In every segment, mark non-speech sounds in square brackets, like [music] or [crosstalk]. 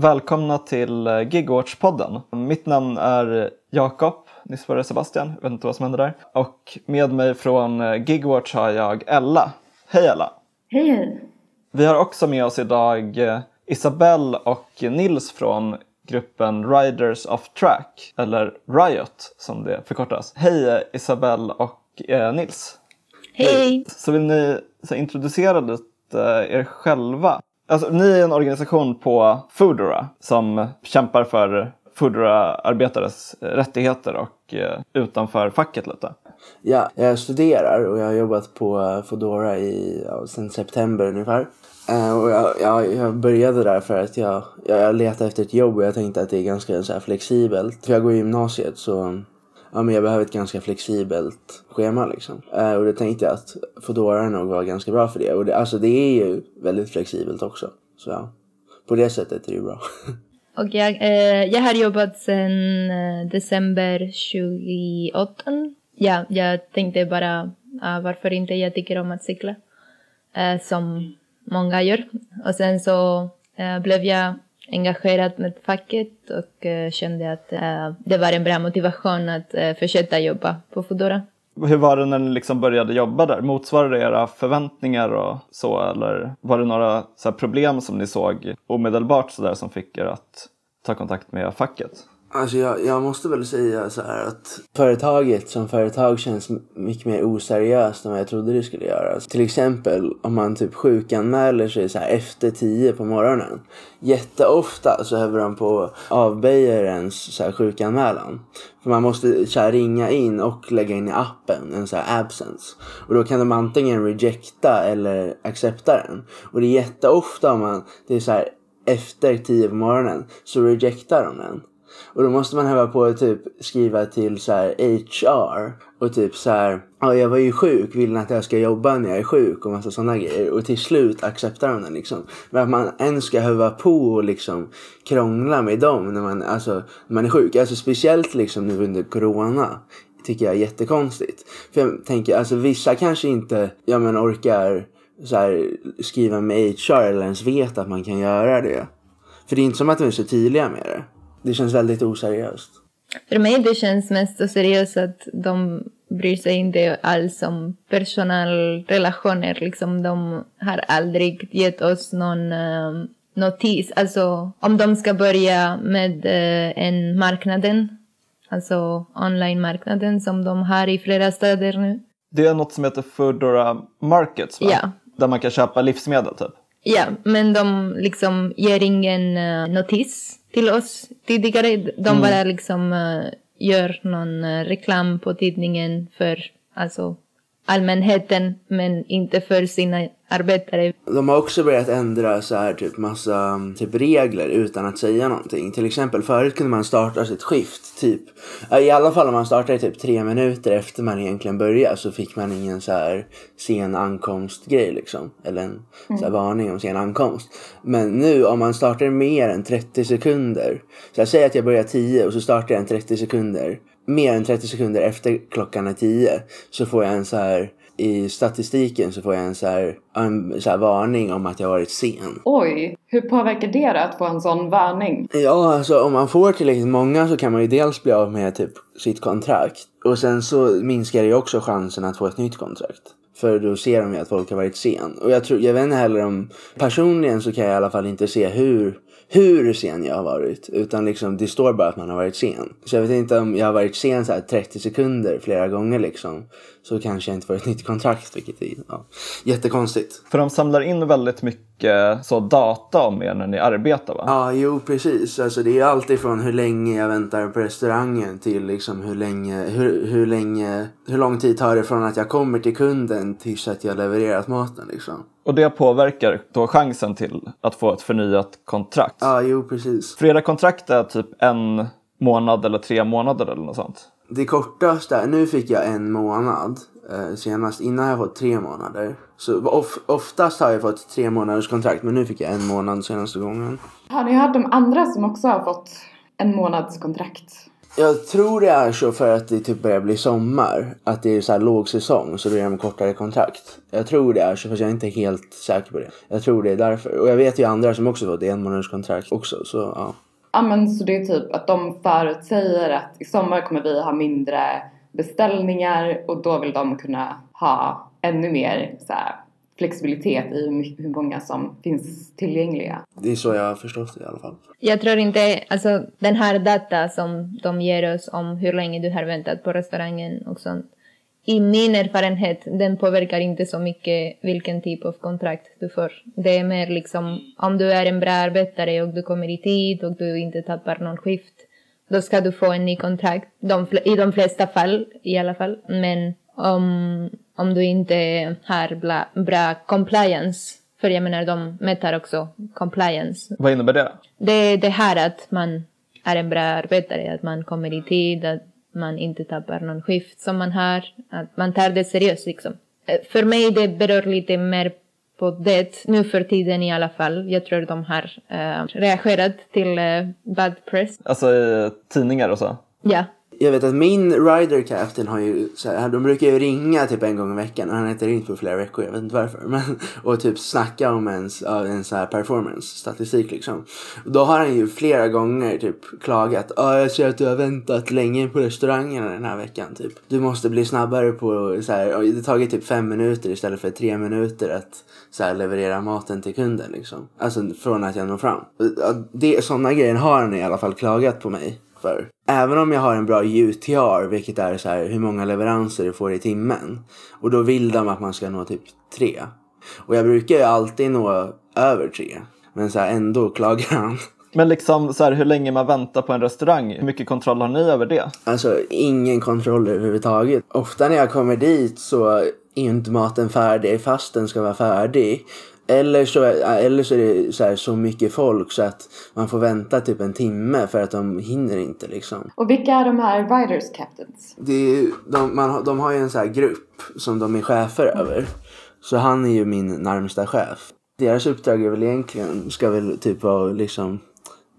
Välkomna till eh, Gigwatch-podden. Mitt namn är Jakob, nyss var det Sebastian, jag vet inte vad som hände där. Och med mig från eh, Gigwatch har jag Ella. Hej Ella! Hej hej! Vi har också med oss idag eh, Isabelle och Nils från gruppen Riders of Track, eller Riot som det förkortas. Hej Isabelle och eh, Nils! Hej! Så vill ni så introducera lite er själva? Alltså, ni är en organisation på Foodora som kämpar för Foodora-arbetares eh, rättigheter och eh, utanför facket lite. Ja, jag studerar och jag har jobbat på eh, Foodora i, ja, sedan september ungefär. Uh, och jag, jag, jag, började där för att jag, jag, jag letade efter ett jobb och jag tänkte att det är ganska så här flexibelt. För jag går i gymnasiet så ja, men jag behöver ett ganska flexibelt schema liksom. Eh, och då tänkte jag att Foodora nog var ganska bra för det. Och det, alltså det är ju väldigt flexibelt också. Så ja, på det sättet är det ju bra. [laughs] och jag, eh, jag har jobbat sedan eh, december 2018. Ja, jag tänkte bara uh, varför inte jag tycker om att cykla. Uh, som många gör. Och sen så uh, blev jag engagerad med facket och eh, kände att eh, det var en bra motivation att eh, fortsätta jobba på Foodora. Hur var det när ni liksom började jobba där? Motsvarade det era förväntningar och så eller var det några så problem som ni såg omedelbart så där som fick er att ta kontakt med facket? Alltså jag, jag måste väl säga så här att företaget som företag känns mycket mer oseriöst än vad jag trodde det skulle göra. till exempel om man typ sjukanmäler sig så här efter tio på morgonen. Jätteofta så höver de på avböjer ens så här sjukanmälan. För man måste så här ringa in och lägga in i appen en så här absence. Och då kan de antingen rejecta eller accepta den. Och det är jätteofta om man, det är så här efter tio på morgonen så rejectar de den. Och då måste man höra på att typ skriva till så här HR och typ så här, ja jag var ju sjuk, vill ni att jag ska jobba när jag är sjuk och massa sådana grejer. Och till slut accepterar de den liksom. Men att man ens ska höra på och liksom krångla med dem när man, alltså, när man är sjuk. Alltså speciellt liksom nu under corona tycker jag är jättekonstigt. För jag tänker, alltså vissa kanske inte, ja men orkar så här, skriva med HR eller ens vet att man kan göra det. För det är inte som att de är så tydliga med det. Det känns väldigt oseriöst. För mig det känns mest oseriöst att de bryr sig inte alls om personalrelationer. Liksom, de har aldrig gett oss någon uh, notis. Alltså om de ska börja med uh, en marknaden, alltså online-marknaden som de har i flera städer nu. Det är något som heter Foodora Markets, va? Ja. Där man kan köpa livsmedel, typ? Ja, men de liksom ger ingen uh, notis till oss tidigare. De mm. bara liksom uh, gör någon uh, reklam på tidningen för alltså allmänheten men inte för sina arbetare. De har också börjat ändra så här typ massa typ regler utan att säga någonting. Till exempel förut kunde man starta sitt skift typ i alla fall om man startade typ tre minuter efter man egentligen började så fick man ingen så här sen ankomst grej liksom. Eller en mm. så här varning om sen ankomst. Men nu om man startar mer än 30 sekunder. Så jag säger att jag börjar 10 och så startar jag en 30 sekunder mer än 30 sekunder efter klockan är 10 så får jag en så här i statistiken så får jag en så här, en så här varning om att jag varit sen. Oj, hur påverkar det då att få en sån varning? Ja, alltså om man får tillräckligt många så kan man ju dels bli av med typ sitt kontrakt och sen så minskar det ju också chansen att få ett nytt kontrakt. För då ser de ju att folk har varit sen. Och jag tror, jag vet inte heller om, personligen så kan jag i alla fall inte se hur hur sen jag har varit. Utan liksom, det står bara att man har varit sen. Så jag vet inte om jag har varit sen så 30 sekunder flera gånger liksom. Så kanske jag inte får ett nytt kontrakt, vilket är ja, jättekonstigt. För de samlar in väldigt mycket så data om er när ni arbetar va? Ja, jo precis. Alltså det är allt ifrån hur länge jag väntar på restaurangen till liksom hur länge, hur, hur länge, hur lång tid tar det från att jag kommer till kunden tills att jag levererat maten liksom. Och det påverkar då chansen till att få ett förnyat kontrakt? Ja, jo precis. För era kontrakt är typ en månad eller tre månader eller något sånt? Det kortaste, nu fick jag en månad eh, senast. Innan har jag fått tre månader. Så of, oftast har jag fått tre månaders kontrakt men nu fick jag en månad senaste gången. Har ni hört om andra som också har fått en månads kontrakt? Jag tror det är så för att det typ börjar bli sommar. Att det är så här lågsäsong så då är de kortare kontrakt. Jag tror det är så fast jag är inte helt säker på det. Jag tror det är därför. Och jag vet ju andra som också fått en månaders kontrakt också. Så ja. Ja men så det är typ att de förutsäger att i sommar kommer vi ha mindre beställningar och då vill de kunna ha ännu mer så här, flexibilitet i hur många som finns tillgängliga. Det är så jag har förstått det i alla fall. Jag tror inte, alltså den här data som de ger oss om hur länge du har väntat på restaurangen och sånt. I min erfarenhet, den påverkar inte så mycket vilken typ av kontrakt du får. Det är mer liksom om du är en bra arbetare och du kommer i tid och du inte tappar någon skift. Då ska du få en ny kontrakt, de, i de flesta fall i alla fall. Men om, om du inte har bla, bra compliance, för jag menar de mäter också compliance, Vad innebär det? det är det här att man är en bra arbetare, att man kommer i tid, att man inte tappar någon skift som man har, att man tar det seriöst liksom. Eh, För mig det berör lite mer på det, nu för tiden i alla fall. Jag tror de har eh, reagerat till eh, bad press. Alltså i tidningar och så? Ja, jag vet att min rider captain har ju så här, de brukar ju ringa typ en gång i veckan och han har inte ringt på flera veckor, jag vet inte varför. [laughs] Men, och typ snacka om ens, en så här performance statistik liksom. Och då har han ju flera gånger typ klagat. Ja, jag ser att du har väntat länge på restaurangerna den här veckan typ. Du måste bli snabbare på så här, och det har tagit typ fem minuter istället för tre minuter att så här, leverera maten till kunden liksom. Alltså från att jag når fram. Det, sådana grejer har han i alla fall klagat på mig för. Även om jag har en bra UTR, vilket är så här hur många leveranser du får i timmen. Och då vill de att man ska nå typ tre. Och jag brukar ju alltid nå över tre. Men så här ändå klagar han. Men liksom så här, hur länge man väntar på en restaurang, hur mycket kontroll har ni över det? Alltså ingen kontroll överhuvudtaget. Ofta när jag kommer dit så är inte maten färdig fast den ska vara färdig. Eller så, eller så är det så, här, så mycket folk så att man får vänta typ en timme för att de hinner inte liksom. Och vilka är de här riders captains? Det är, de, man, de har ju en sån här grupp som de är chefer över. Så han är ju min närmsta chef. Deras uppdrag är väl egentligen, ska väl typ vara liksom,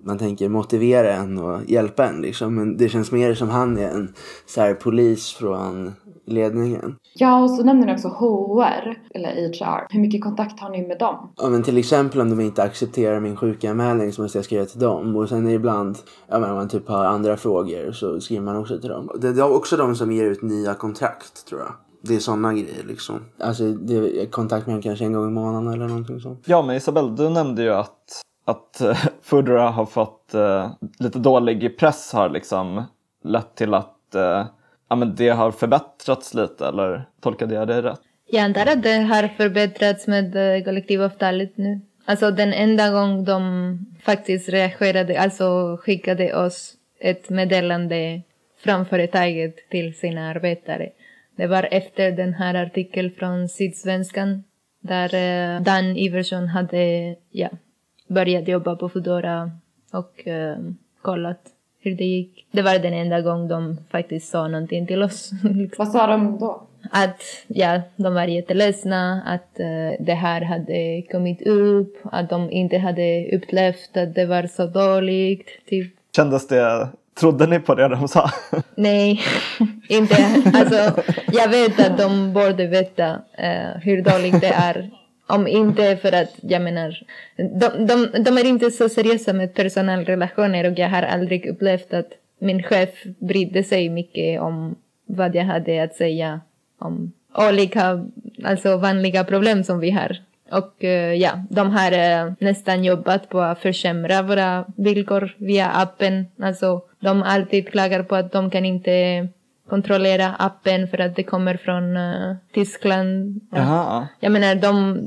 man tänker motivera en och hjälpa en liksom. Men det känns mer som han är en så här polis från ledningen. Ja, och så nämner ni också HR, eller HR. Hur mycket kontakt har ni med dem? Ja men till exempel om de inte accepterar min sjukanmälning så måste jag skriva till dem. Och sen är det ibland, ja men om man typ har andra frågor så skriver man också till dem. Det är också de som ger ut nya kontrakt tror jag. Det är sådana grejer liksom. Alltså det är kontakt med dem kanske en gång i månaden eller någonting sånt. Ja, men Isabel, du nämnde ju att, att eh, [laughs] Foodora har fått eh, lite dålig press har liksom lett till att eh, ja, men det har förbättrats lite, eller tolkade jag det rätt? jag antar att det har förbättrats med eh, kollektivavtalet nu. Alltså den enda gång de faktiskt reagerade, alltså skickade oss ett meddelande från företaget till sina arbetare. Det var efter den här artikeln från Sydsvenskan där eh, Dan Iversson hade ja, börjat jobba på Foodora och eh, kollat hur det gick. Det var den enda gång de faktiskt sa någonting till oss. [laughs] liksom. Vad sa de då? att ja, de var jätteledsna att eh, det här hade kommit upp, att de inte hade upplevt att det var så dåligt. Typ. Kändes det, trodde ni på det de sa? [laughs] Nej, [laughs] inte. Alltså, jag vet att de borde veta eh, hur dåligt det är. Om inte för att, jag menar, de, de, de är inte så seriösa med personalrelationer och jag har aldrig upplevt att min chef brydde sig mycket om vad jag hade att säga om olika, alltså vanliga problem som vi har. Och eh, ja, de har eh, nästan jobbat på att försämra våra villkor via appen. Alltså, de alltid klagar på att de kan inte kontrollera appen för att det kommer från eh, Tyskland. Ja. Jaha. Jag menar, de,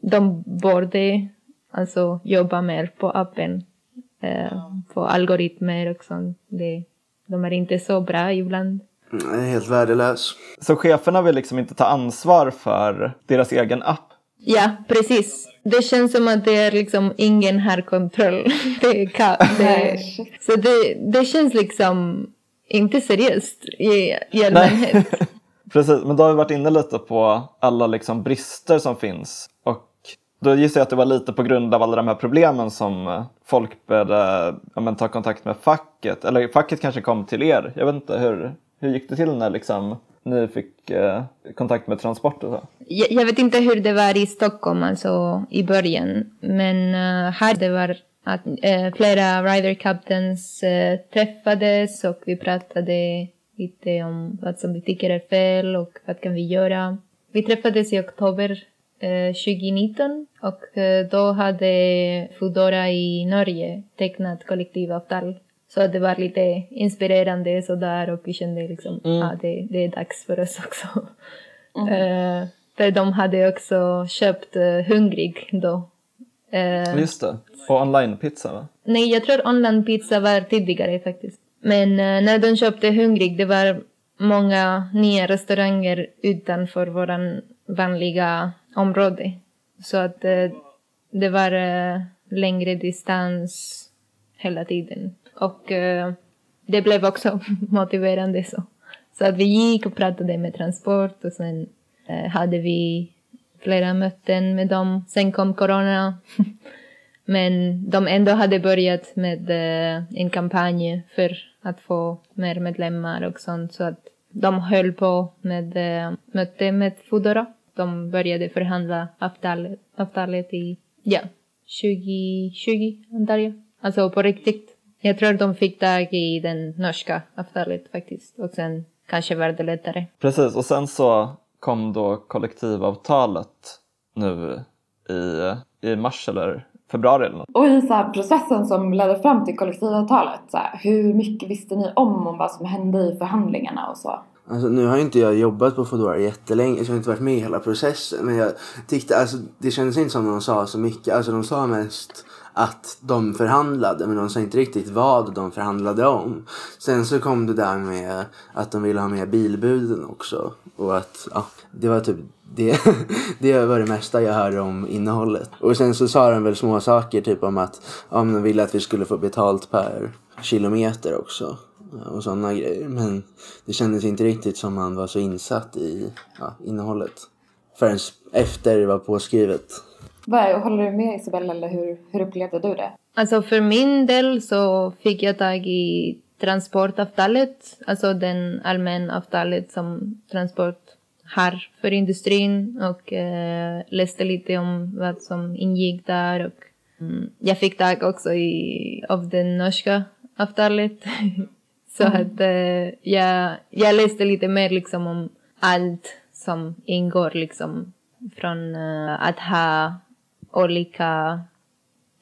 de borde alltså jobba mer på appen. Eh, på algoritmer och sånt. Det, de är inte så bra ibland. Är helt värdelös. Så cheferna vill liksom inte ta ansvar för deras egen app? Ja, precis. Det känns som att det är liksom ingen har kontroll. [laughs] Det är ka- det, så det, det känns liksom inte seriöst i, i allmänhet. [laughs] Precis, men då har vi varit inne lite på alla liksom brister som finns. Och Då gissar jag att det var lite på grund av alla de här problemen som folk började ja, ta kontakt med facket. Eller facket kanske kom till er. Jag vet inte, hur, hur gick det till när liksom, ni fick eh, kontakt med transport och så? Jag, jag, vet inte hur det var i Stockholm alltså, i början. Men uh, här det var att uh, flera rider captains uh, träffades och vi pratade lite om vad som vi tycker är fel och vad kan vi göra. Vi träffades i oktober 2019 och då hade Foodora i Norge tecknat kollektivavtal. Så det var lite inspirerande sådär och vi kände liksom att mm. ah, det, det är dags för oss också. Mm. Uh, för de hade också köpt uh, Hungrig då. Uh, Just det, och online-pizza va? Nej, jag tror online-pizza var tidigare faktiskt. Men när de köpte Hungrig, det var många nya restauranger utanför våran vanliga område. Så att det var längre distans hela tiden. Och det blev också [laughs] motiverande så. Så att vi gick och pratade med Transport och sen eh, hade vi flera möten med dem. Sen kom corona. [laughs] Men de ändå hade börjat med eh, en kampanj för att få mer medlemmar och sånt. Så att de höll på med eh, möte med Foodora. De började förhandla avtalet, avtalet i ja, 2020 antar jag. Alltså på riktigt. Jag tror de fick tag i den norska avtalet faktiskt. Och sen kanske var det lättare. Precis, och sen så kom då kollektivavtalet nu i, i mars eller februari eller något. Och i så processen som ledde fram till kollektivavtalet, så här, hur mycket visste ni om, om vad som hände i förhandlingarna och så? Alltså, nu har inte jag jobbat på Foodora jättelänge så jag har inte varit med i hela processen. Men jag tyckte, alltså, det kändes inte som de sa så mycket. Alltså de sa mest att de förhandlade men de sa inte riktigt vad de förhandlade om. Sen så kom det där med att de ville ha med bilbuden också och att ja, det var typ det, [laughs] det var det mesta jag hörde om innehållet. Och sen så sa de väl små saker typ om att om de ville att vi skulle få betalt per kilometer också och sådana grejer. Men det kändes inte riktigt som man var så insatt i ja, innehållet förrän efter det var påskrivet. Vad, håller du med Isabella eller hur, hur upplevde du det? Alltså för min del så fick jag tag i transportavtalet, alltså den allmänna avtalet som Transport har för industrin och eh, läste lite om vad som ingick där och mm, jag fick tag också i, av det norska avtalet. [laughs] Så mm. att eh, jag, jag läste lite mer liksom om allt som ingår liksom från uh, att ha olika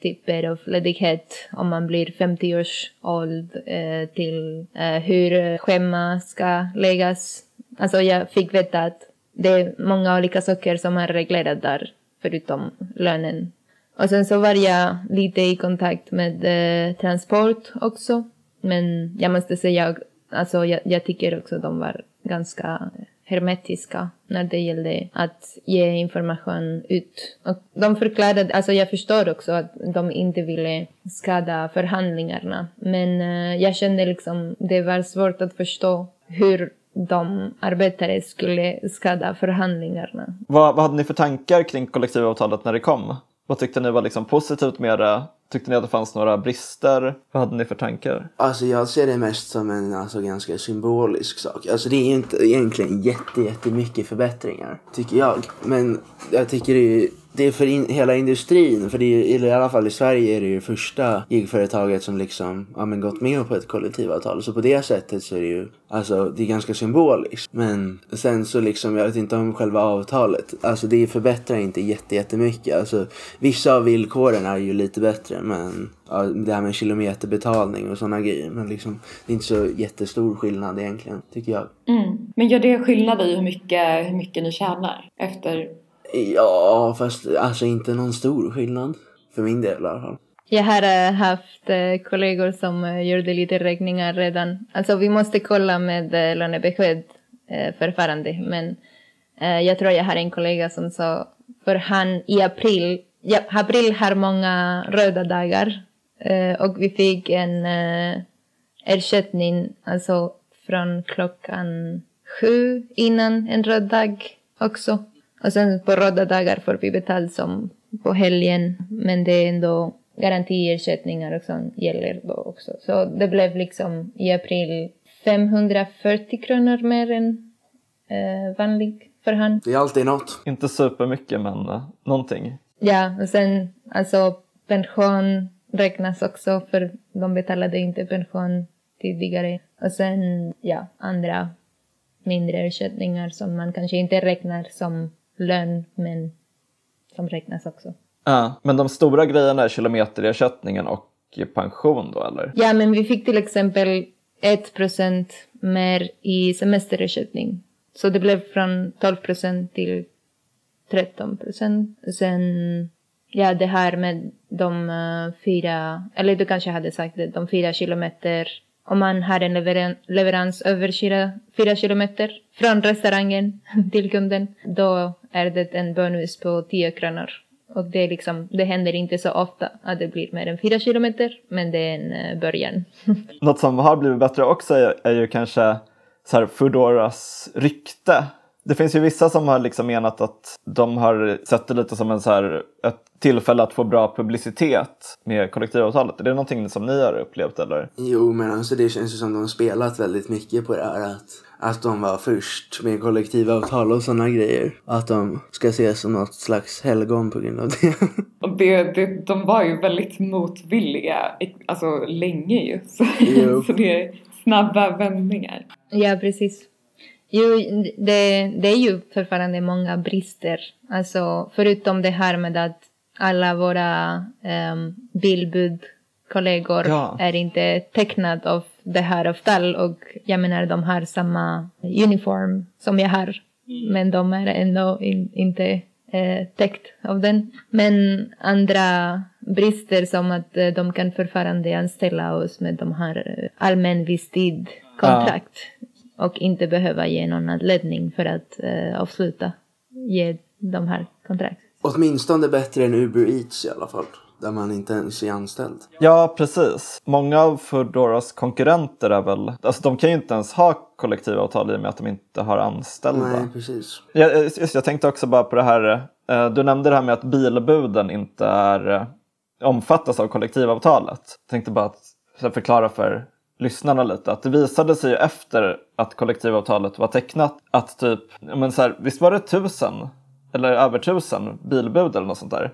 typer av ledighet om man blir 50 års ålder eh, till eh, hur schema ska läggas. Alltså jag fick veta att det är många olika saker som är reglerade där förutom lönen. Och sen så var jag lite i kontakt med eh, transport också. Men jag måste säga, alltså jag, jag tycker också de var ganska hermetiska när det gällde att ge information ut. Och de förklarade, alltså jag förstår också att de inte ville skada förhandlingarna. Men eh, jag kände liksom det var svårt att förstå hur de arbetare skulle skada förhandlingarna. Vad, vad hade ni för tankar kring kollektivavtalet när det kom? Vad tyckte ni var liksom positivt med det? Tyckte ni att det fanns några brister? Vad hade ni för tankar? Alltså jag ser det mest som en alltså, ganska symbolisk sak. Alltså det är ju inte egentligen jätte, jättemycket förbättringar, tycker jag. Men jag tycker det är det är för in, hela industrin, för det är, i alla fall i Sverige är det ju första gigföretaget som liksom ja, men gått med på ett kollektivavtal. Så på det sättet så är det ju alltså, det är ganska symboliskt. Men sen så liksom, jag vet inte om själva avtalet, alltså det förbättrar inte jätte, jättemycket. Alltså vissa av villkoren är ju lite bättre men ja, det här med kilometerbetalning och sådana grejer. Men liksom, det är inte så jättestor skillnad egentligen, tycker jag. Mm. Men gör det skillnad i hur mycket, hur mycket ni tjänar efter Ja, fast alltså inte någon stor skillnad. För min del i alla fall. Jag har eh, haft eh, kollegor som eh, gjorde lite räkningar redan. Alltså vi måste kolla med lönebesked förfarande. Men jag tror jag har en kollega som sa, för han i april, ja, april har många röda dagar. Och vi fick en ersättning alltså från klockan sju innan en röd dag också. Och sen på röda dagar får vi betalt som på helgen. Men det är ändå garantiersättningar och sånt gäller då också. Så det blev liksom i april 540 kronor mer än eh, vanlig förhand. Det är alltid något. Inte supermycket men uh, någonting. Ja, och sen alltså pension räknas också för de betalade inte pension tidigare. Och sen ja, andra mindre ersättningar som man kanske inte räknar som lön men som räknas också. Ja, men de stora grejerna är kilometerersättningen och pension då eller? Ja, men vi fick till exempel 1 procent mer i semesterersättning. Så det blev från 12 procent till 13 procent. Sen, ja det här med de uh, fyra, eller du kanske hade sagt det, de fyra kilometer. Om man har en leveran leverans över fyra, fyra kilometer från restaurangen [laughs] till kunden, då är det en bonus på 10 kronor. Och det, är liksom, det händer inte så ofta att det blir mer än 4 kilometer, men det är en eh, början. [laughs] Något som har blivit bättre också är, är ju kanske så här Foodoras rykte. Det finns ju vissa som har liksom menat att de har sett det lite som en så här, ett tillfälle att få bra publicitet med kollektivavtalet. Är det någonting som ni har upplevt eller? Jo, men alltså det känns ju som de har spelat väldigt mycket på det här att, att de var först med kollektivavtal och sådana grejer. Att de ska ses som något slags helgon på grund av det. [laughs] Och det, det, de var ju väldigt motvilliga, alltså länge ju. [laughs] Så, Jo. så det är snabba vändningar. Ja, precis. Jo, det, det är ju fortfarande många brister. Alltså, förutom det här med att alla våra um, bildbudkollegor Ja. är inte tecknade av det här avtal och jag menar de har samma uniform som jag har. Men de är ändå in, inte eh, täckt av den. Men andra brister som att eh, de kan fortfarande anställa oss med de här eh, allmän visstid-kontrakt och inte behöva ge någon anledning för att eh, avsluta ge de här kontrakt. Åtminstone bättre än Uber Eats i alla fall. Där man inte ens är anställd. Ja, precis. Många av Foodoras konkurrenter är väl, alltså de kan ju inte ens ha kollektivavtal i och med att de inte har anställda. Nej, precis. Jag, just, jag tänkte också bara på det här, eh, du nämnde det här med att bilbuden inte är, eh, omfattas av kollektivavtalet. Jag tänkte bara att förklara för lyssnarna lite att det visade sig ju efter att kollektivavtalet var tecknat att typ, men så här, visst var det tusen eller över tusen bilbud eller något sånt där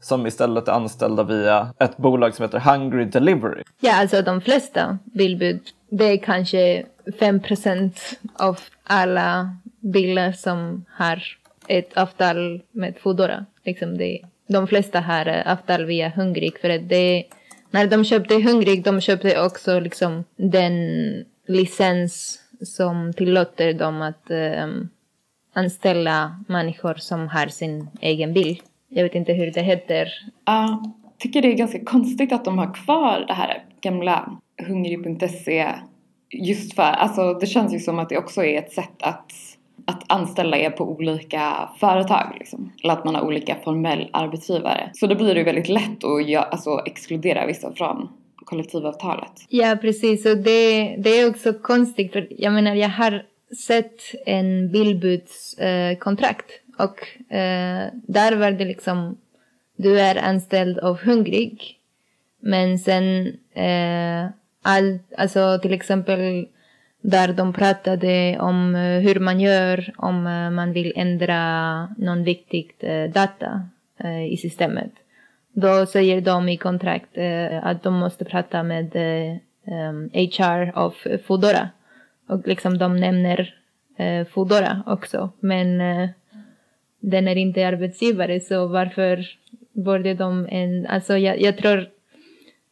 som istället är anställda via ett bolag som heter Hungry Delivery. Ja, alltså de flesta bilbud, det är kanske 5% av alla bilar som har ett avtal med Foodora. Liksom det, de flesta har avtal via Hungrig för att det, när de köpte Hungrig, de köpte också liksom den licens som tillåter dem att eh, anställa människor som har sin egen bil. Jag vet inte hur det heter. Ja, tycker det är ganska konstigt att de har kvar det här gamla hungrig.se just för, alltså det känns ju som att det också är ett sätt att, att anställa er på olika företag liksom. Eller att man har olika formell arbetsgivare. Så då blir det ju väldigt lätt att gö- alltså, exkludera vissa från kollektivavtalet. Ja, precis. Och det, det är också konstigt. För jag menar, jag har sett en bilbudskontrakt. Eh, och eh, där var det liksom, du är anställd av Hungrig. Men sen, eh, all, alltså till exempel där de pratade om eh, hur man gör om eh, man vill ändra någon viktig eh, data i systemet. Då säger de i kontrakt att de måste prata med HR av Foodora. Och liksom de nämner Foodora också. Men den är inte arbetsgivare så varför borde de en... Alltså jag, jag tror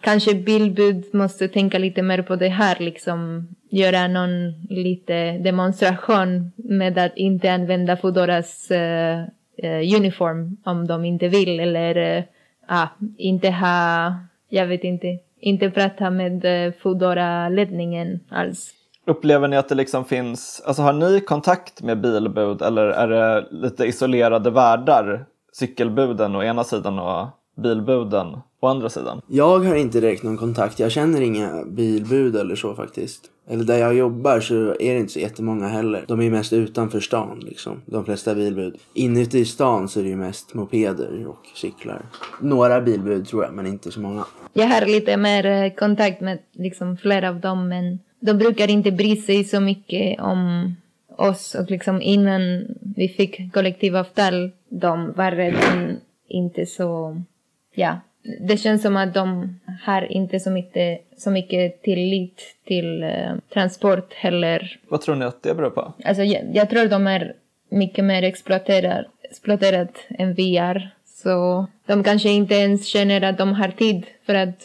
kanske Billbud måste tänka lite mer på det här liksom. Göra någon lite demonstration med att inte använda Foodoras eh, eh, uniform om de inte vill eller eh, ah, inte ha, jag vet inte, inte prata med eh, Foodora-ledningen alls. Upplever ni att det liksom finns, alltså har ni kontakt med bilbud eller är det lite isolerade världar? Cykelbuden å ena sidan och bilbuden å andra sidan? Jag har inte direkt någon kontakt. Jag känner inga bilbud eller så faktiskt. Eller där jag jobbar så är det inte så jättemånga heller. De är mest utanför stan liksom. De flesta bilbud. Inuti stan så är det ju mest mopeder och cyklar. Några bilbud tror jag men inte så många. Jag har lite mer eh, kontakt med liksom flera av dem men de brukar inte bry sig så mycket om oss och liksom innan vi fick kollektivavtal de var redan inte så, ja, det känns som att de har inte så mycket, så mycket tillit till eh, transport heller. Vad tror ni att det beror på? Alltså jag, jag tror de är mycket mer exploaterad, exploaterad än vi är. Så de kanske inte ens känner att de har tid för att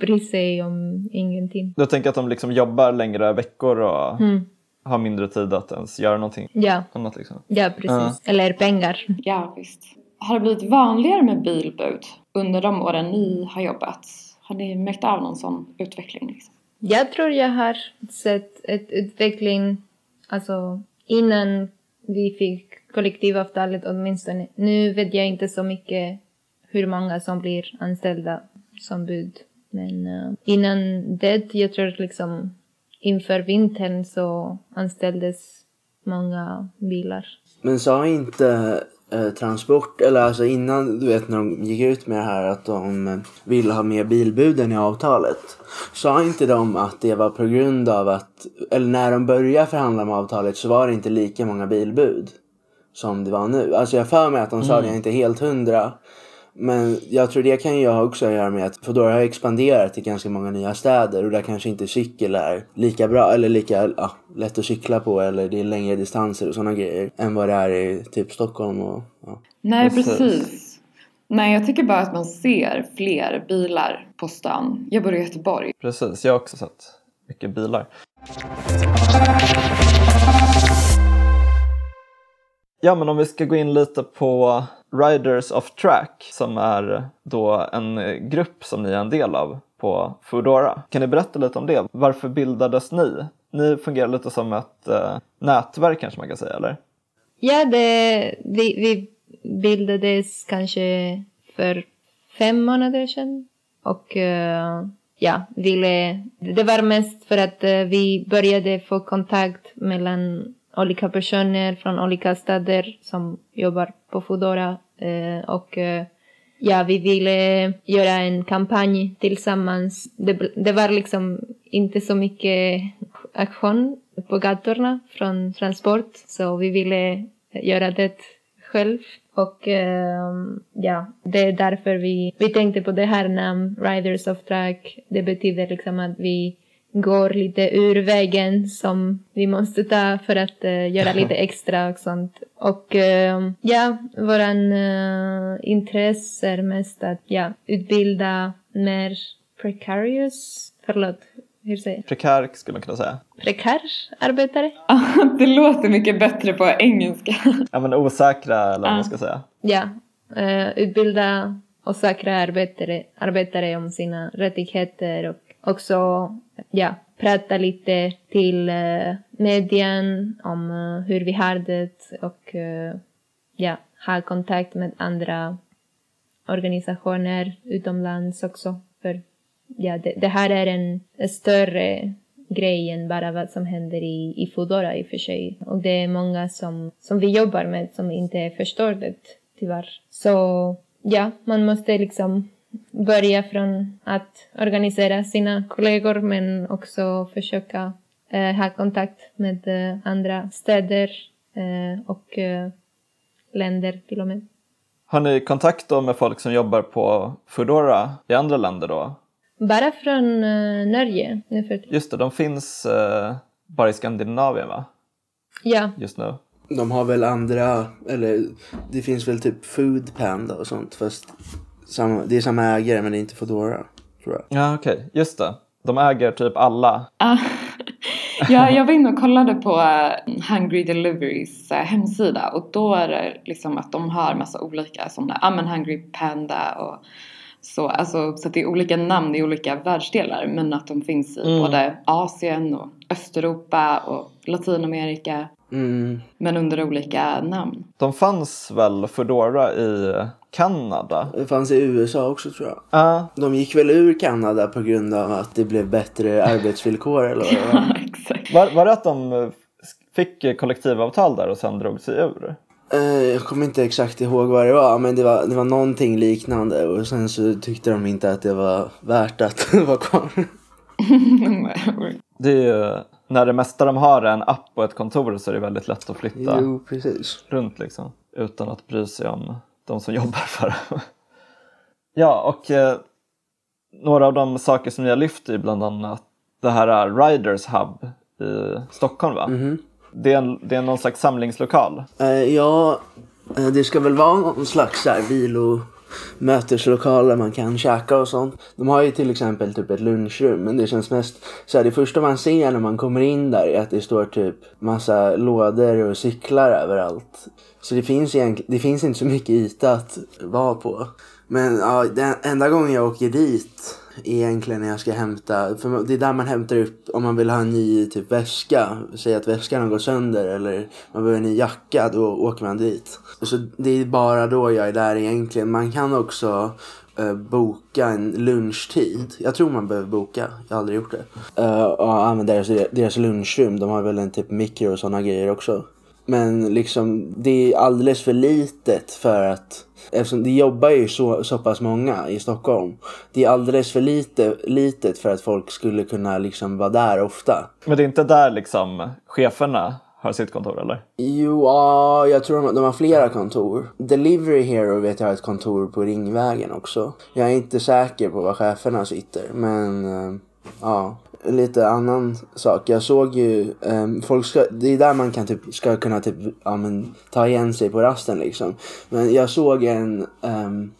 bry sig om ingenting. Du tänker att de liksom jobbar längre veckor och Mm. har mindre tid att ens göra någonting Ja, annat liksom? ja precis. Ja. Eller pengar. Ja, visst. Har det blivit vanligare med bilbud under de åren ni har jobbat? Har ni märkt av någon sån utveckling? Liksom? Jag tror jag har sett ett utveckling, alltså innan vi fick kollektivavtalet åtminstone. Nu vet jag inte så mycket hur många som blir anställda som bud. Men eh, innan det, jag tror liksom inför vintern så anställdes många bilar. Men sa inte eh, Transport, eller alltså innan du vet när de gick ut med det här att de ville ha med bilbuden i avtalet. Sa inte de att det var på grund av att, eller när de började förhandla om avtalet så var det inte lika många bilbud som det var nu. Alltså jag för mig att de sa det, jag är inte helt hundra. Men jag tror det kan ju ha också att göra med att Foodora har expanderat till ganska många nya städer och där kanske inte cykel är lika bra eller lika ja, lätt att cykla på eller det är längre distanser och sådana grejer än vad det är i typ Stockholm och ja. Nej, Precis. precis. Nej, jag tycker bara att man ser fler bilar på stan. Jag bor i Göteborg. Precis, jag har också sett mycket bilar. Ja, men om vi ska gå in lite på Riders of Track som är då en grupp som ni är en del av på Foodora. Kan ni berätta lite om det? Varför bildades ni? Ni fungerar lite som ett eh, nätverk kanske man kan säga, eller? Ja, det, vi, vi bildades kanske för fem månader sedan. Och eh, ja, ville, det var mest för att eh, vi började få kontakt mellan olika personer från olika städer som jobbar på Foodora. Eh, och eh, ja, vi ville göra en kampanj tillsammans. Det, det var liksom inte så mycket aktion på gatorna från transport, så vi ville göra det själv. Och ehm, ja, det är därför vi, vi tänkte på det här namnet, Riders of Track. Det betyder liksom att vi går lite ur vägen som vi måste ta för att eh, göra [laughs] lite extra och sånt. Och ehm, ja, våran uh, intresse är mest att ja, utbilda mer precarious, förlåt, hur säger jag? Prekär skulle man kunna säga. Prekär arbetare? [laughs] det låter mycket bättre på engelska. [laughs] Ja, men osäkra eller vad Ah. man ska säga. Ja, utbilda och säkra arbetare, arbetare om sina rättigheter och också ja, prata lite till uh, medien om eh, hur vi har det och eh, ja, ha kontakt med andra organisationer utomlands också. För ja, det, det här är en större grej än bara vad som händer i, i Foodora i och för sig. Och det är många som, som vi jobbar med som inte förstår det tyvärr. Så ja, man måste liksom börja från att organisera sina kollegor men också försöka eh, ha kontakt med eh, andra städer eh, och eh, länder till och med. Har ni kontakt då med folk som jobbar på Foodora i andra länder då? Bara från eh, Norge nu för tiden. Just det, de finns eh, bara i Skandinavien va? Ja, Just nu. De har väl andra, eller det finns väl typ Food Panda och sånt fast samma, det är samma ägare men det är inte Foodora tror jag. Ja, okej. Just det. De äger typ alla. Ah, [laughs] ja, jag var inne och kollade på eh, Hungry Deliveries eh, hemsida och då är det liksom att de har massa olika sådana, ja men Hungry Panda och så, alltså, så att det är olika namn i olika världsdelar men att de finns i Mm. både Asien och Östeuropa och Latinamerika Mm. men under olika namn. De fanns väl Foodora i Kanada. Det fanns i USA också tror jag. Ja, De gick väl ur Kanada på grund av att det blev bättre [laughs] arbetsvillkor eller vad det var. Ja, exakt. var, var det att de eh, fick kollektivavtal där och sen drog sig ur? Eh, Jag kommer inte exakt ihåg vad det var men det var, det var någonting liknande och sen så tyckte de inte att det var värt att [laughs] vara kvar. Det är ju, när det mesta de har är en app och ett kontor så är det väldigt lätt att flytta Jo runt liksom. Utan att bry sig om de som jobbar för det. [laughs] ja, och eh, några av de saker som ni har lyft är bland annat det här är Riders Hub i Stockholm va? Det, är en, det är någon slags samlingslokal. Eh, ja, eh, det ska väl vara någon slags så här vilo möteslokaler man kan käka och sånt. De har ju till exempel typ ett lunchrum men det känns mest så här, det första man ser när man kommer in där är att det står typ massa lådor och cyklar överallt. Så det finns egentligen, det finns inte så mycket yta att vara på. Men ja, den enda gången jag åker dit egentligen när jag ska hämta, för det är där man hämtar upp om man vill ha en ny typ väska. Säg att väskan har gått sönder eller man behöver en ny jacka, då åker man dit. Så det är bara då jag är där egentligen. Man kan också eh, boka en lunchtid. Jag tror man behöver boka, jag har aldrig gjort det. Uh, och använda deras, deras lunchrum, de har väl en typ mikro och sådana grejer också. Men liksom det är alldeles för litet för att Eftersom det jobbar ju så, så pass många i Stockholm. Det är alldeles för lite, litet för att folk skulle kunna liksom vara där ofta. Men det är inte där liksom cheferna har sitt kontor eller? Jo, ja, jag tror de, de har flera kontor. Delivery Hero vet jag har ett kontor på Ringvägen också. Jag är inte säker på var cheferna sitter, men eh, ja. Lite annan sak. Jag såg ju, um, folk ska, det är där man kan typ, ska kunna typ, ja, men, ta igen sig på rasten liksom. Men jag såg en, um,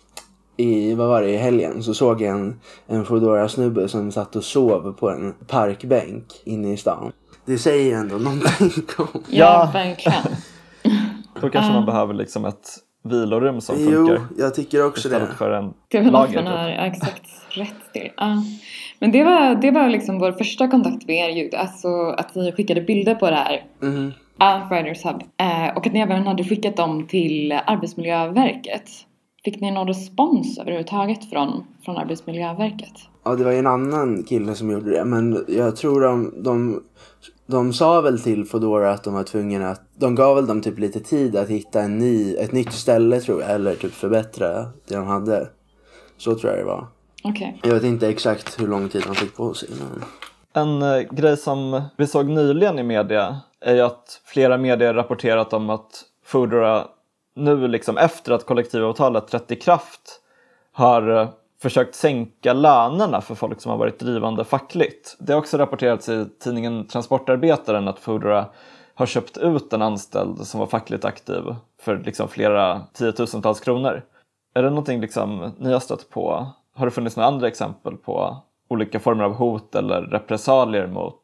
i, vad var det, i helgen så såg jag en, en foodora snubbe som satt och sov på en parkbänk inne i stan. Det säger ju ändå någonting [laughs] om Ja, Ja. verkligen. [laughs] Då kanske man behöver liksom ett vilorum som Jo, funkar. jag tycker också det. Istället för en Det är väl något lager. man har Typ. ja, exakt rätt till. Ja. Men det var, det var liksom vår första kontakt med er ju. Alltså att ni skickade bilder på det här. Mhm. Ja, Riders Hub. Eh, och att ni även hade skickat dem till Arbetsmiljöverket. Fick ni någon respons överhuvudtaget från, från Arbetsmiljöverket? Ja, det var ju en annan kille som gjorde det. Men jag tror de, de, de sa väl till Foodora att de var tvungna att... De gav väl dem typ lite tid att hitta en ny, ett nytt ställe tror jag. Eller typ förbättra det de hade. Så tror jag det var. Okej. Jag vet inte exakt hur lång tid de fick på sig. Men... En eh, grej som vi såg nyligen i media är ju att flera medier rapporterat om att Foodora nu liksom efter att kollektivavtalet trätt i kraft har eh, försökt sänka lönerna för folk som har varit drivande fackligt. Det har också rapporterats i tidningen Transportarbetaren att Foodora har köpt ut en anställd som var fackligt aktiv för liksom flera tiotusentals kronor. Är det någonting liksom ni har stött på? Har det funnits några andra exempel på olika former av hot eller repressalier mot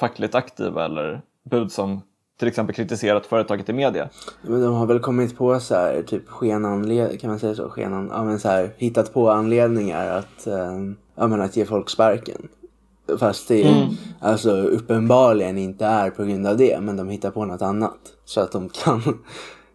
fackligt aktiva eller bud som till exempel kritiserat företaget i media? Men de har väl kommit på så här, typ skenanled... Kan man säga så? Skenan... Ja men så här, hittat på anledningar att, eh, ja, men att ge folk sparken. Fast det alltså uppenbarligen inte är på grund av det. Men de hittar på något annat. Så att de kan [laughs]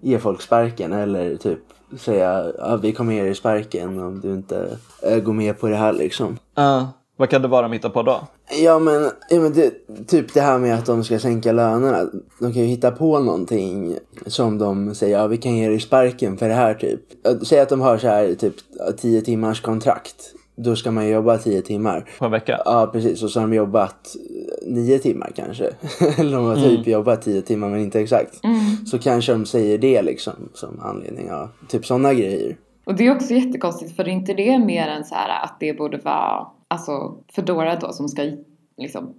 ge folk sparken eller typ säga ja, vi kommer ge dig sparken om du inte eh, går med på det här liksom. Uh, vad kan det vara de hittar på då? Ja men, ja, men det, typ det här med att de ska sänka lönerna. De kan ju hitta på någonting som de säger, ja vi kan ge dig sparken för det här typ. Säg att de har så här typ 10 timmars kontrakt. Då ska man jobba 10 timmar. På en vecka? Ja precis, och så har de jobbat 9 timmar kanske. [laughs] Eller de har typ jobbat 10 timmar men inte exakt. Så kanske de säger det liksom som anledning. Ja. Typ sådana grejer. Och det är också jättekonstigt för är inte det mer än så här att det borde vara alltså Foodora då som ska liksom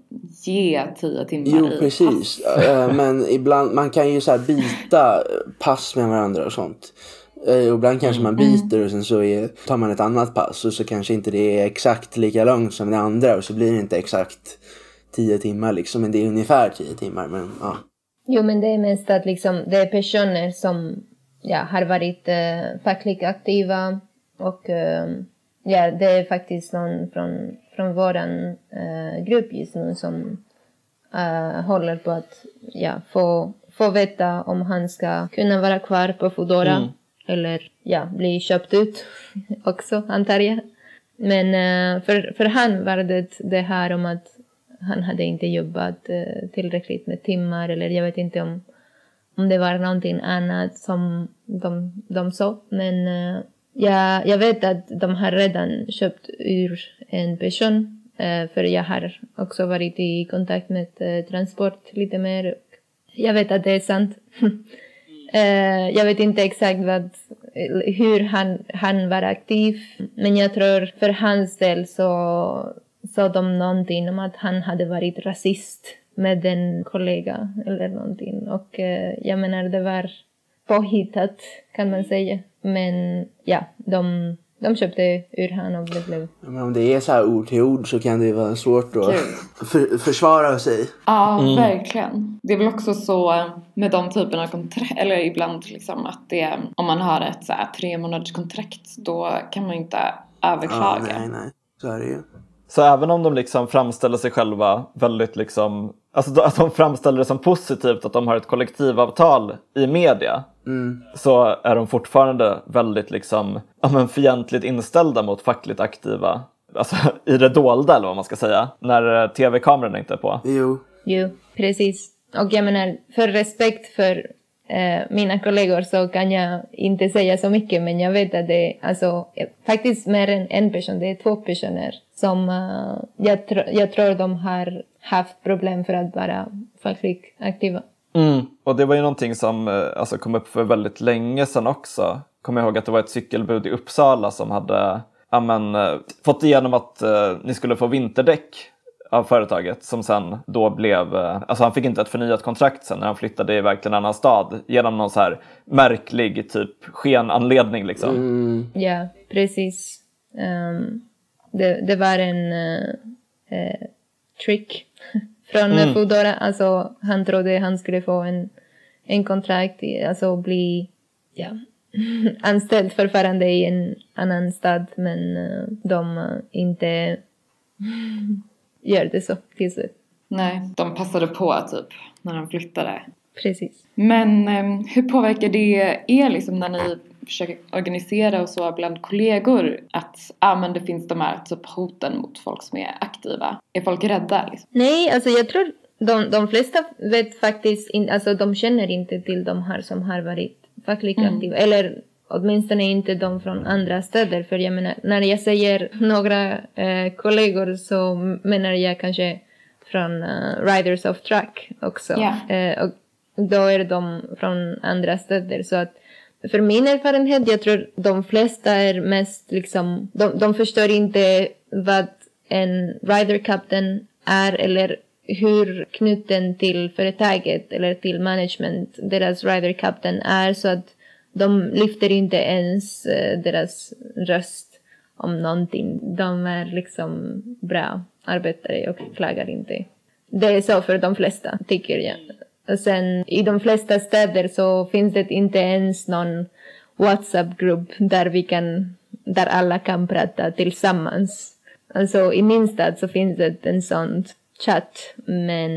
ge tio timmar Jo i precis. pass. Eh, Men ibland, man kan ju så här byta pass med varandra och sånt. Eh, Och ibland kanske man byter och sen så är, tar man ett annat pass och så kanske inte det är exakt lika långt som det andra och så blir det inte exakt 10 timmar liksom. Men det är ungefär 10 timmar. Men ja. Jo, men det är mest att liksom, det är personer som ja, har varit eh, fackligt aktiva och eh, ja, det är faktiskt någon från, från vår eh, grupp just nu som eh, håller på att ja, få, få veta om han ska kunna vara kvar på Foodora eller ja, bli köpt ut [laughs] också antar jag. Men eh, för, för han var det det här om att han hade inte jobbat eh, tillräckligt med timmar eller jag vet inte om, om det var någonting annat som de, de sa. Men eh, jag, jag vet att de har redan köpt ur en person för jag har också varit i kontakt med Transport lite mer. Jag vet att det är sant. [laughs] Uh, jag vet inte exakt vad, hur han, han var aktiv, men jag tror för hans del så sa de någonting om att han hade varit rasist med en kollega eller någonting. Och uh, jag menar, det var påhittat kan man säga. Men ja, de de köpte ur han och det blev... Men om det är så här ord till ord så kan det vara svårt att [laughs] för, försvara sig. Ja, mm. verkligen. Det är väl också så med de typerna av kontrakt, eller ibland liksom att det, om man har ett så här tre månaders kontrakt då kan man inte överklaga. Ja, nej, nej. Så är det ju. Så även om de liksom framställer sig själva väldigt liksom, alltså att de framställer det som positivt att de har ett kollektivavtal i media mm. så är de fortfarande väldigt liksom, ja, men fientligt inställda mot fackligt aktiva. Alltså [laughs] i det dolda eller vad man ska säga, när eh, tv-kameran inte är på. Jo. Jo, precis. Och jag menar, för respekt för Eh, mina kollegor så kan jag inte säga så mycket men jag vet att det är alltså, faktiskt mer än en person, det är två personer som uh, jag, tr jag tror de har haft problem för att vara fackligt aktiva. Mm. Och det var ju någonting som eh, alltså, kom upp för väldigt länge sedan också. Kommer ihåg att det var ett cykelbud i Uppsala som hade amen, fått igenom att ni skulle få vinterdäck av företaget som sen då blev, alltså han fick inte ett förnyat kontrakt sen när han flyttade iväg till en annan stad genom någon så här märklig typ skenanledning liksom. Mm. Ja, precis. Um, det, det var en uh, uh, trick [laughs] från mm. Foodora. Alltså han trodde han skulle få en, en kontrakt, alltså bli ja, [laughs] anställd förfarande i en annan stad men uh, de inte gör det så till slut. Nej, de passade på typ när han flyttade. Precis. Men um, hur påverkar det er liksom när ni försöker organisera och så bland kollegor att ah, men det finns de här typ hoten mot folk som är aktiva? Är folk rädda? Liksom? Nej, alltså jag tror de, de flesta vet faktiskt inte, alltså de känner inte till de här som har varit fackligt mm. aktiva. Eller åtminstone inte de från andra städer. För jag menar, när jag säger några eh, kollegor så menar jag kanske från uh, Riders of Truck också. Yeah. Eh, och då är de från andra städer. Så att för min erfarenhet, jag tror de flesta är mest liksom, de, de förstår inte vad en rider captain är eller hur knuten till företaget eller till management deras rider captain är så att de lyfter inte ens eh, deras röst om någonting. De är liksom bra arbetare och klagar inte. Det är så för de flesta, tycker jag. Och sen i de flesta städer så finns det inte ens någon WhatsApp-grupp där vi kan, där alla kan prata tillsammans. Alltså i min stad så finns det en sån chatt, men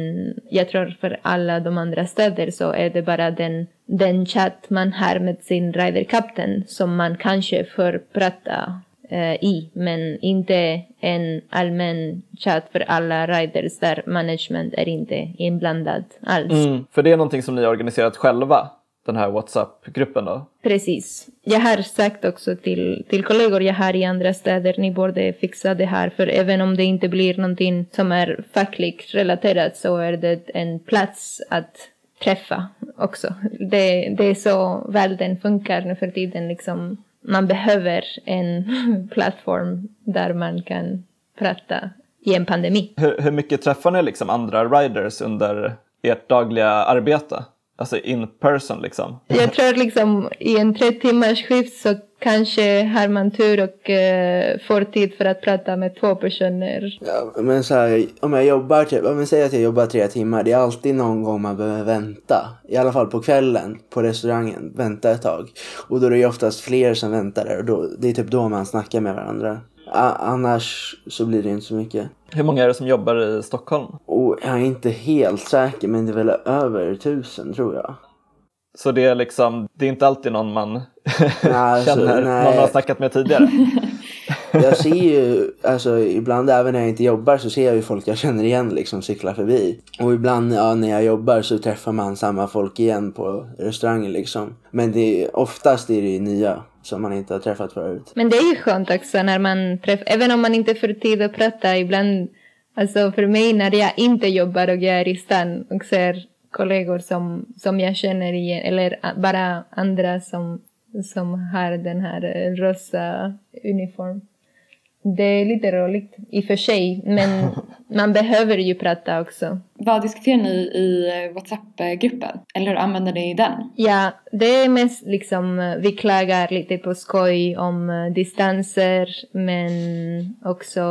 jag tror för alla de andra städer så är det bara den, den chatt man har med sin riderkapten som man kanske får prata eh, i, men inte en allmän chatt för alla riders där management är inte inblandad alls. Mm, för det är någonting som ni har organiserat själva? Den här WhatsApp-gruppen då? Precis. Jag har sagt också till, till kollegor jag har i andra städer, ni borde fixa det här, för även om det inte blir någonting som är fackligt relaterat så är det en plats att träffa också. Det, det är så världen funkar nu för tiden, liksom. Man behöver en [laughs] plattform där man kan prata i en pandemi. Hur, hur mycket träffar ni liksom andra riders under ert dagliga arbete? Alltså in person liksom. Jag tror liksom i en tre timmars skift så kanske har man tur och uh, får tid för att prata med två personer. Ja, men så här, om jag jobbar, typ, om jag säger att jag jobbar tre timmar, det är alltid någon gång man behöver vänta. I alla fall på kvällen på restaurangen, vänta ett tag. Och då är det ju oftast fler som väntar där och då, det är typ då man snackar med varandra. Annars så blir det inte så mycket. Hur många är det som jobbar i Stockholm? Och jag är inte helt säker men det är väl över tusen tror jag. Så det är liksom, det är inte alltid någon man Nej, [laughs] alltså, känner, nej. någon man har snackat med tidigare. [laughs] Jag ser ju, alltså ibland även när jag inte jobbar så ser jag ju folk jag känner igen liksom cykla förbi. Och ibland ja, när jag jobbar så träffar man samma folk igen på restaurangen liksom. Men det oftast är det ju nya som man inte har träffat förut. Men det är ju skönt också när man träffar, även om man inte får tid att prata ibland. Alltså för mig när jag inte jobbar och jag är i stan och ser kollegor som, som jag känner igen eller bara andra som, som har den här eh, rosa uniform. Det är lite roligt i och för sig, men [laughs] man behöver ju prata också. Vad diskuterar ni i eh, WhatsApp-gruppen? Eller hur använder ni den? Ja, det är mest liksom, eh, vi klagar lite på skoj om eh, distanser, men också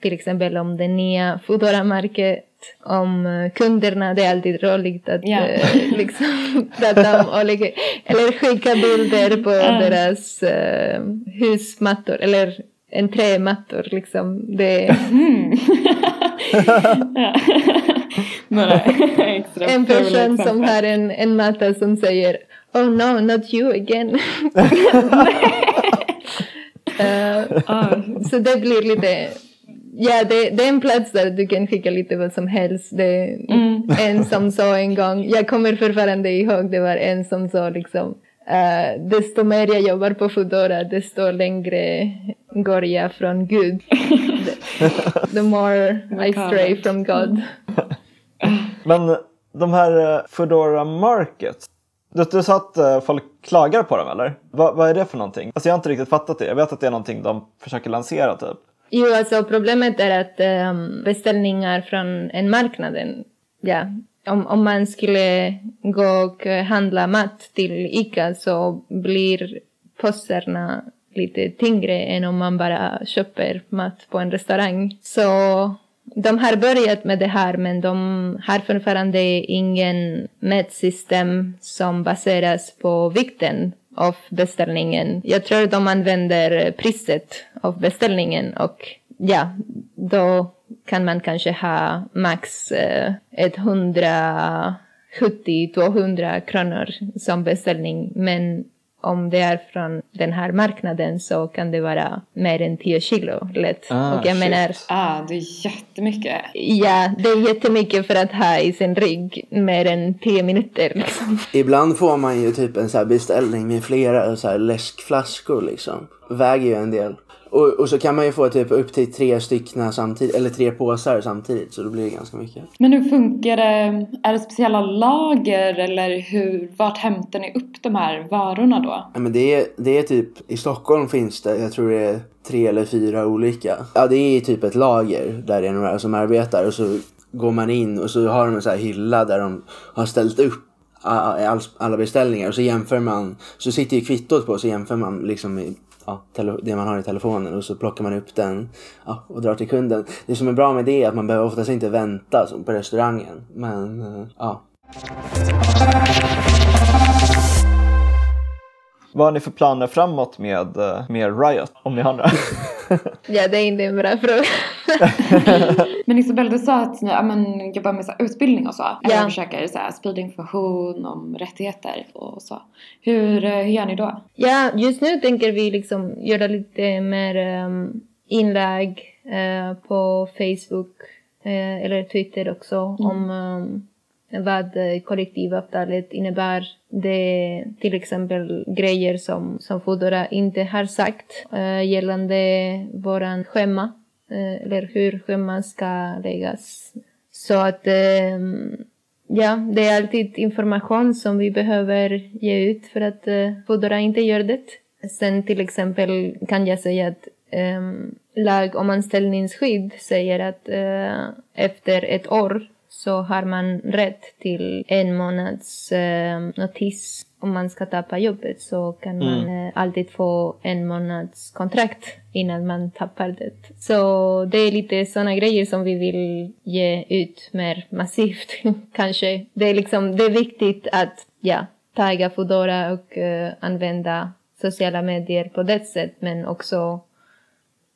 till exempel om det nya Foodora-märket, om kunderna, det är alltid roligt att Ja. eh, [laughs] liksom prata om [laughs] olika, eller skicka bilder på Ja. deras eh, husmattor, eller en trämattor liksom. Det, [laughs] Några extra en person som har en, en matta som säger Oh no, not you again. [laughs] Eh, Ah, så det blir lite... Ja, det, det är en plats där du kan skicka lite vad som helst. Det Mm. en som sa en gång, jag kommer fortfarande ihåg, det var en som sa liksom uh, desto mer jag jobbar på Foodora, desto längre går jag från Gud. the, [laughs] the more I stray from God. Men de här eh, Foodora Markets, du, du sa att eh, folk klagar på dem eller? Va, vad är det för någonting? Alltså jag har inte riktigt fattat det. Jag vet att det är någonting de försöker lansera typ. Jo, alltså problemet är att ehm, beställningar från en marknaden, ja, om, om man skulle gå och handla mat till ICA så blir påsarna lite tyngre än om man bara köper mat på en restaurang. Så de har börjat med det här men de har fortfarande ingen mätsystem som baseras på vikten av beställningen. Jag tror de använder priset av beställningen och ja, då kan man kanske ha max eh, 170-200 kronor som beställning. Men om det är från den här marknaden så kan det vara mer än 10 kilo lätt. Ah, och jag shit. menar, ah, det är jättemycket. ja, det är jättemycket för att ha i sin rygg mer än 10 minuter. Liksom. Ibland får man ju typ en så här beställning med flera så här läskflaskor liksom. Väger ju en del. Och, och så kan man ju få typ upp till tre stycken samtidigt, eller tre påsar samtidigt så då blir det ganska mycket. Men hur funkar det? Är det speciella lager eller hur, vart hämtar ni upp de här varorna då? Ja, men det, är, det är typ, i Stockholm finns det, jag tror det är tre eller fyra olika. Ja det är typ ett lager där det är några som arbetar och så går man in och så har de en så här hylla där de har ställt upp alla beställningar och så jämför man, så sitter ju kvittot på så jämför man liksom ja, det man har i telefonen och så plockar man upp den ja, och drar till kunden. Det som är bra med det är att man behöver oftast inte vänta som på restaurangen. Men eh, ja. Vad har ni för planer framåt med, eh, med Riot? Om ni har några. [laughs] Ja, det är inte en bra fråga. Men Isabel, du sa att ni ja, men, jobbar med så här, utbildning och så. Eller Ja. försöker så här, sprida information om rättigheter och så. Hur, eh, hur gör ni då? Ja, just nu tänker vi liksom göra lite mer um, inlägg eh, på Facebook eh, eller Twitter också om um, vad eh, kollektivavtalet innebär. Det är till exempel grejer som, som Foodora inte har sagt eh, gällande våran schema eh, eller hur scheman ska läggas. Så att ehm, Ja, det är alltid information som vi behöver ge ut för att uh, Foodora inte gör det. Sen till exempel kan jag säga att um, lag om anställningsskydd säger att eh, efter ett år så har man rätt till en månads eh, notis om man ska tappa jobbet så kan man eh, alltid få en månads kontrakt innan man tappar det. Så det är lite sådana grejer som vi vill ge ut mer massivt [laughs] kanske. Det är liksom, det är viktigt att ja, tagga Foodora och eh, använda sociala medier på det sätt men också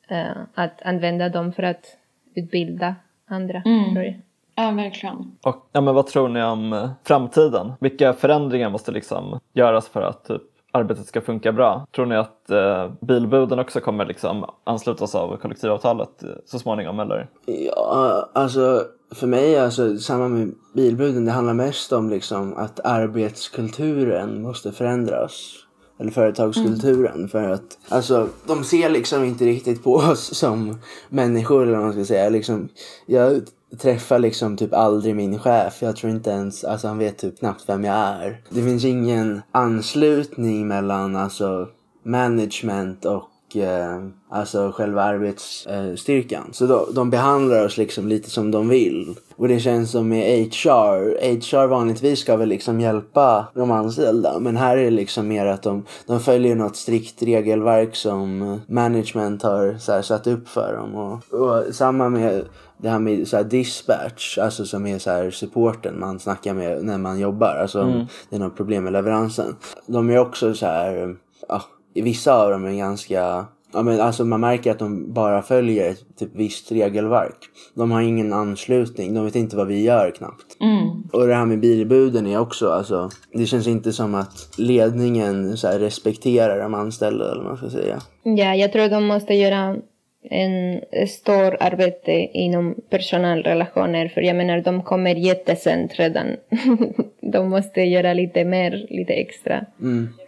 eh, att använda dem för att utbilda andra. Mm. Ja, verkligen. Och ja, men vad tror ni om eh, framtiden? Vilka förändringar måste liksom göras för att typ, arbetet ska funka bra? Tror ni att eh, bilbuden också kommer liksom anslutas av kollektivavtalet eh, så småningom eller? Ja, alltså för mig, alltså samma med bilbuden, det handlar mest om liksom att arbetskulturen måste förändras. Eller företagskulturen. Mm. För att alltså, de ser liksom inte riktigt på oss som människor eller vad man ska säga. Liksom, jag träffar liksom typ aldrig min chef. Jag tror inte ens, alltså han vet typ knappt vem jag är. Det finns ingen anslutning mellan alltså management och eh, alltså själva arbetsstyrkan. Så då, de behandlar oss liksom lite som de vill. Och det känns som med HR, HR vanligtvis ska väl liksom hjälpa de anställda. Men här är det liksom mer att de, de följer något strikt regelverk som management har så här, satt upp för dem. Och, och samma med det här med så här dispatch, alltså som är så här supporten man snackar med när man jobbar. Alltså om det är något problem med leveransen. De är också så här, ja, vissa av dem är ganska Ja men alltså man märker att de bara följer ett typ visst regelverk. De har ingen anslutning, de vet inte vad vi gör knappt. Och det här med bilbuden är också alltså, det känns inte som att ledningen så respekterar de anställda eller vad man ska säga. Ja, jag tror de måste göra en stor arbete inom personalrelationer för jag menar de kommer jättesent redan. [laughs] de måste göra lite mer, lite extra.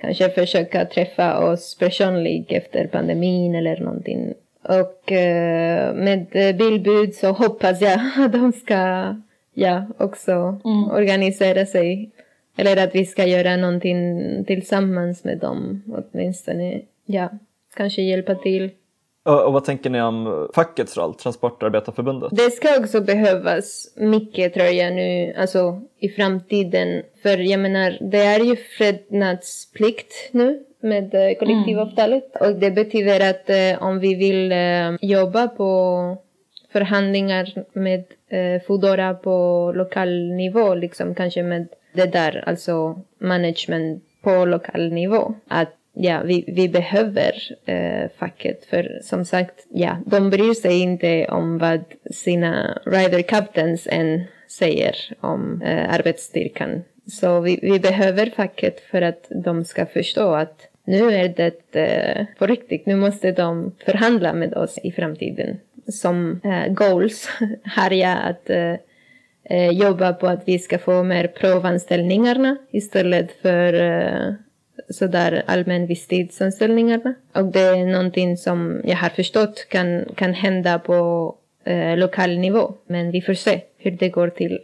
Kanske försöka träffa oss personligt efter pandemin eller någonting. Och eh, med bildbud så hoppas jag [laughs] att de ska ja, också organisera sig. Eller att vi ska göra någonting tillsammans med dem åtminstone. Ja, kanske hjälpa till. Och, vad tänker ni om fackets roll, Transportarbetarförbundet? Det ska också behövas mycket tror jag nu, alltså i framtiden. För jag menar, det är ju frednadsplikt nu med eh, kollektivavtalet. Och det betyder att eh, om vi vill eh, jobba på förhandlingar med eh, Foodora på lokal nivå, liksom kanske med det där, alltså management på lokal nivå. Att ja, vi, vi behöver eh, facket för som sagt, ja, de bryr sig inte om vad sina rider captains än säger om eh, arbetsstyrkan. Så vi, vi behöver facket för att de ska förstå att nu är det eh, på riktigt, nu måste de förhandla med oss i framtiden. Som eh, goals [laughs] har jag att eh, eh, jobba på att vi ska få mer provanställningarna istället för eh, sådär allmän visstidsanställningarna. Och det är någonting som jag har förstått kan, kan hända på eh, lokal nivå. Men vi får se hur det går till.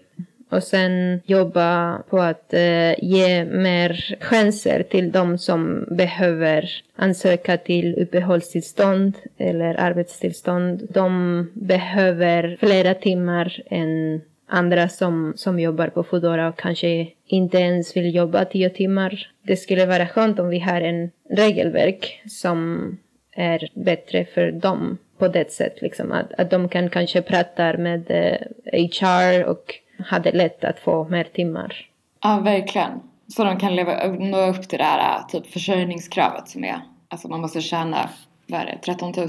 Och sen jobba på att eh, ge mer chanser till de som behöver ansöka till uppehållstillstånd eller arbetstillstånd. De behöver flera timmar än andra som, som jobbar på Foodora och kanske inte ens vill jobba tio timmar. Det skulle vara skönt om vi har en regelverk som är bättre för dem på det sättet. Liksom. Att, att de kan kanske prata med eh, HR och ha det lätt att få mer timmar. Ja, verkligen. Så de kan leva, nå upp till det här typ försörjningskravet som är, alltså man måste tjäna, vad är det, 13 000?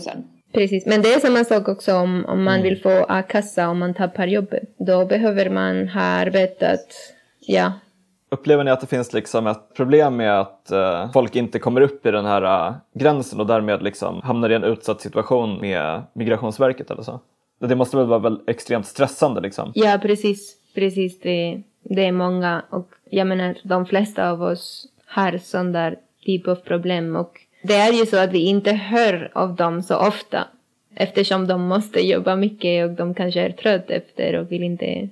Precis, men det är samma sak också om, om man vill få a-kassa om man tappar jobbet. Då behöver man ha arbetat, ja. Upplever ni att det finns liksom ett problem med att eh, folk inte kommer upp i den här eh, gränsen och därmed liksom hamnar i en utsatt situation med Migrationsverket eller så? Det måste väl vara väl extremt stressande liksom? Ja, precis. Precis, det, det är många. Och jag menar, de flesta av oss har sån där typ av problem. Och det är ju så att vi inte hör av dem så ofta. Eftersom de måste jobba mycket och de kanske är trött efter och vill inte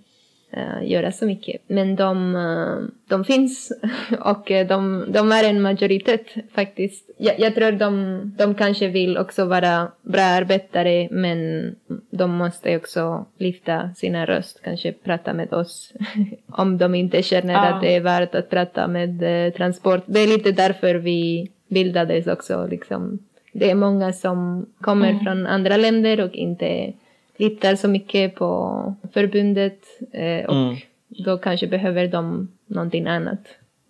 uh, göra så mycket. Men de, uh, de finns [laughs] och uh, de, de är en majoritet faktiskt. Jag, jag tror de, de kanske vill också vara bra arbetare men de måste också lyfta sina röst, kanske prata med oss. [laughs] Om de inte känner Ja. att det är värt att prata med eh, transport. Det är lite därför vi bildades också. Liksom. Det är många som kommer från andra länder och inte litar så mycket på förbundet eh, och Mm. då kanske behöver de någonting annat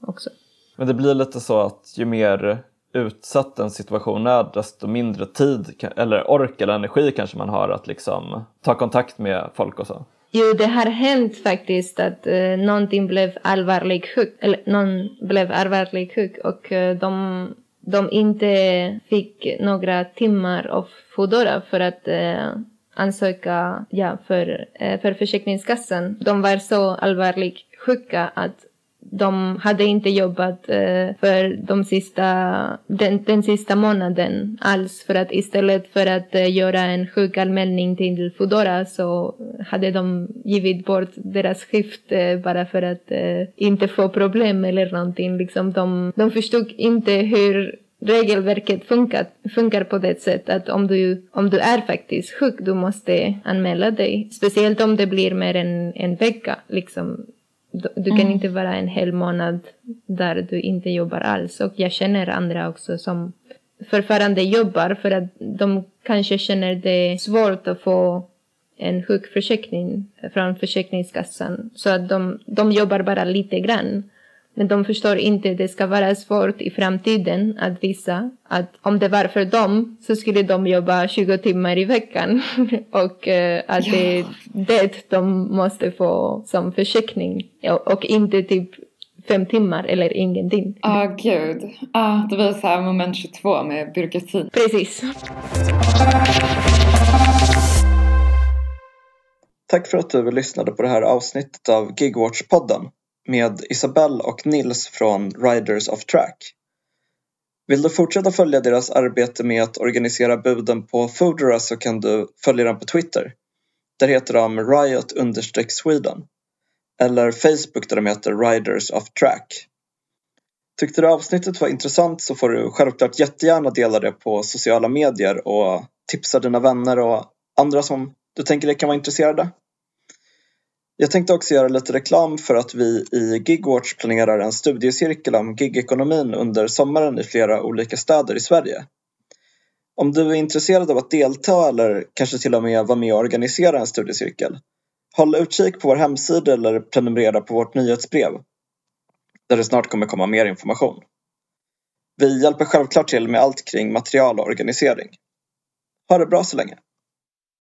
också. Men det blir lite så att ju mer utsatt en situation är desto mindre tid eller ork eller energi kanske man har att liksom ta kontakt med folk och så. Jo, det har hänt faktiskt att eh, någonting blev allvarligt sjuk, eller någon blev allvarligt sjuk och eh, de, de inte fick några timmar av Foodora för att eh, ansöka ja, för, eh, för Försäkringskassan. De var så allvarligt sjuka att de hade inte jobbat eh, för de sista, den, den sista månaden alls. För att istället för att eh, göra en sjukanmälning till Foodora så hade de givit bort deras skift eh, bara för att inte få problem eller någonting. Liksom de, de förstod inte hur regelverket funkar, funkar på det sättet att om du, om du är faktiskt sjuk, du måste anmäla dig. Speciellt om det blir mer än en vecka. Liksom. Du, kan Mm. inte vara en hel månad där du inte jobbar alls. Och jag känner andra också som fortfarande jobbar för att de kanske känner det svårt att få en sjukförsäkring från Försäkringskassan. Så att de, de jobbar bara lite grann. Men de förstår inte att det ska vara svårt i framtiden att visa att om det var för dem så skulle de jobba 20 timmar i veckan. [laughs] och eh, att det är det de måste få som försäkring. Och, inte typ fem timmar eller ingenting. Ja, gud. Ja, det blir så här moment 22 med byråkratin. Precis. Tack för att du lyssnade på det här avsnittet av Gigwatch-podden med Isabelle och Nils från Riders of Track. Vill du fortsätta följa deras arbete med att organisera buden på Foodora så kan du följa dem på Twitter. Där heter de riot-sweden. Eller Facebook där de heter Riders of Track. Tyckte du avsnittet var intressant så får du självklart jättegärna dela det på sociala medier och tipsa dina vänner och andra som du tänker kan vara intresserade. Jag tänkte också göra lite reklam för att vi i Gigwatch planerar en studiecirkel om gigekonomin under sommaren i flera olika städer i Sverige. Om du är intresserad av att delta eller kanske till och med vara med och organisera en studiecirkel, håll utkik på vår hemsida eller prenumerera på vårt nyhetsbrev, där det snart kommer komma mer information. Vi hjälper självklart till med allt kring material och organisering. Ha det bra så länge!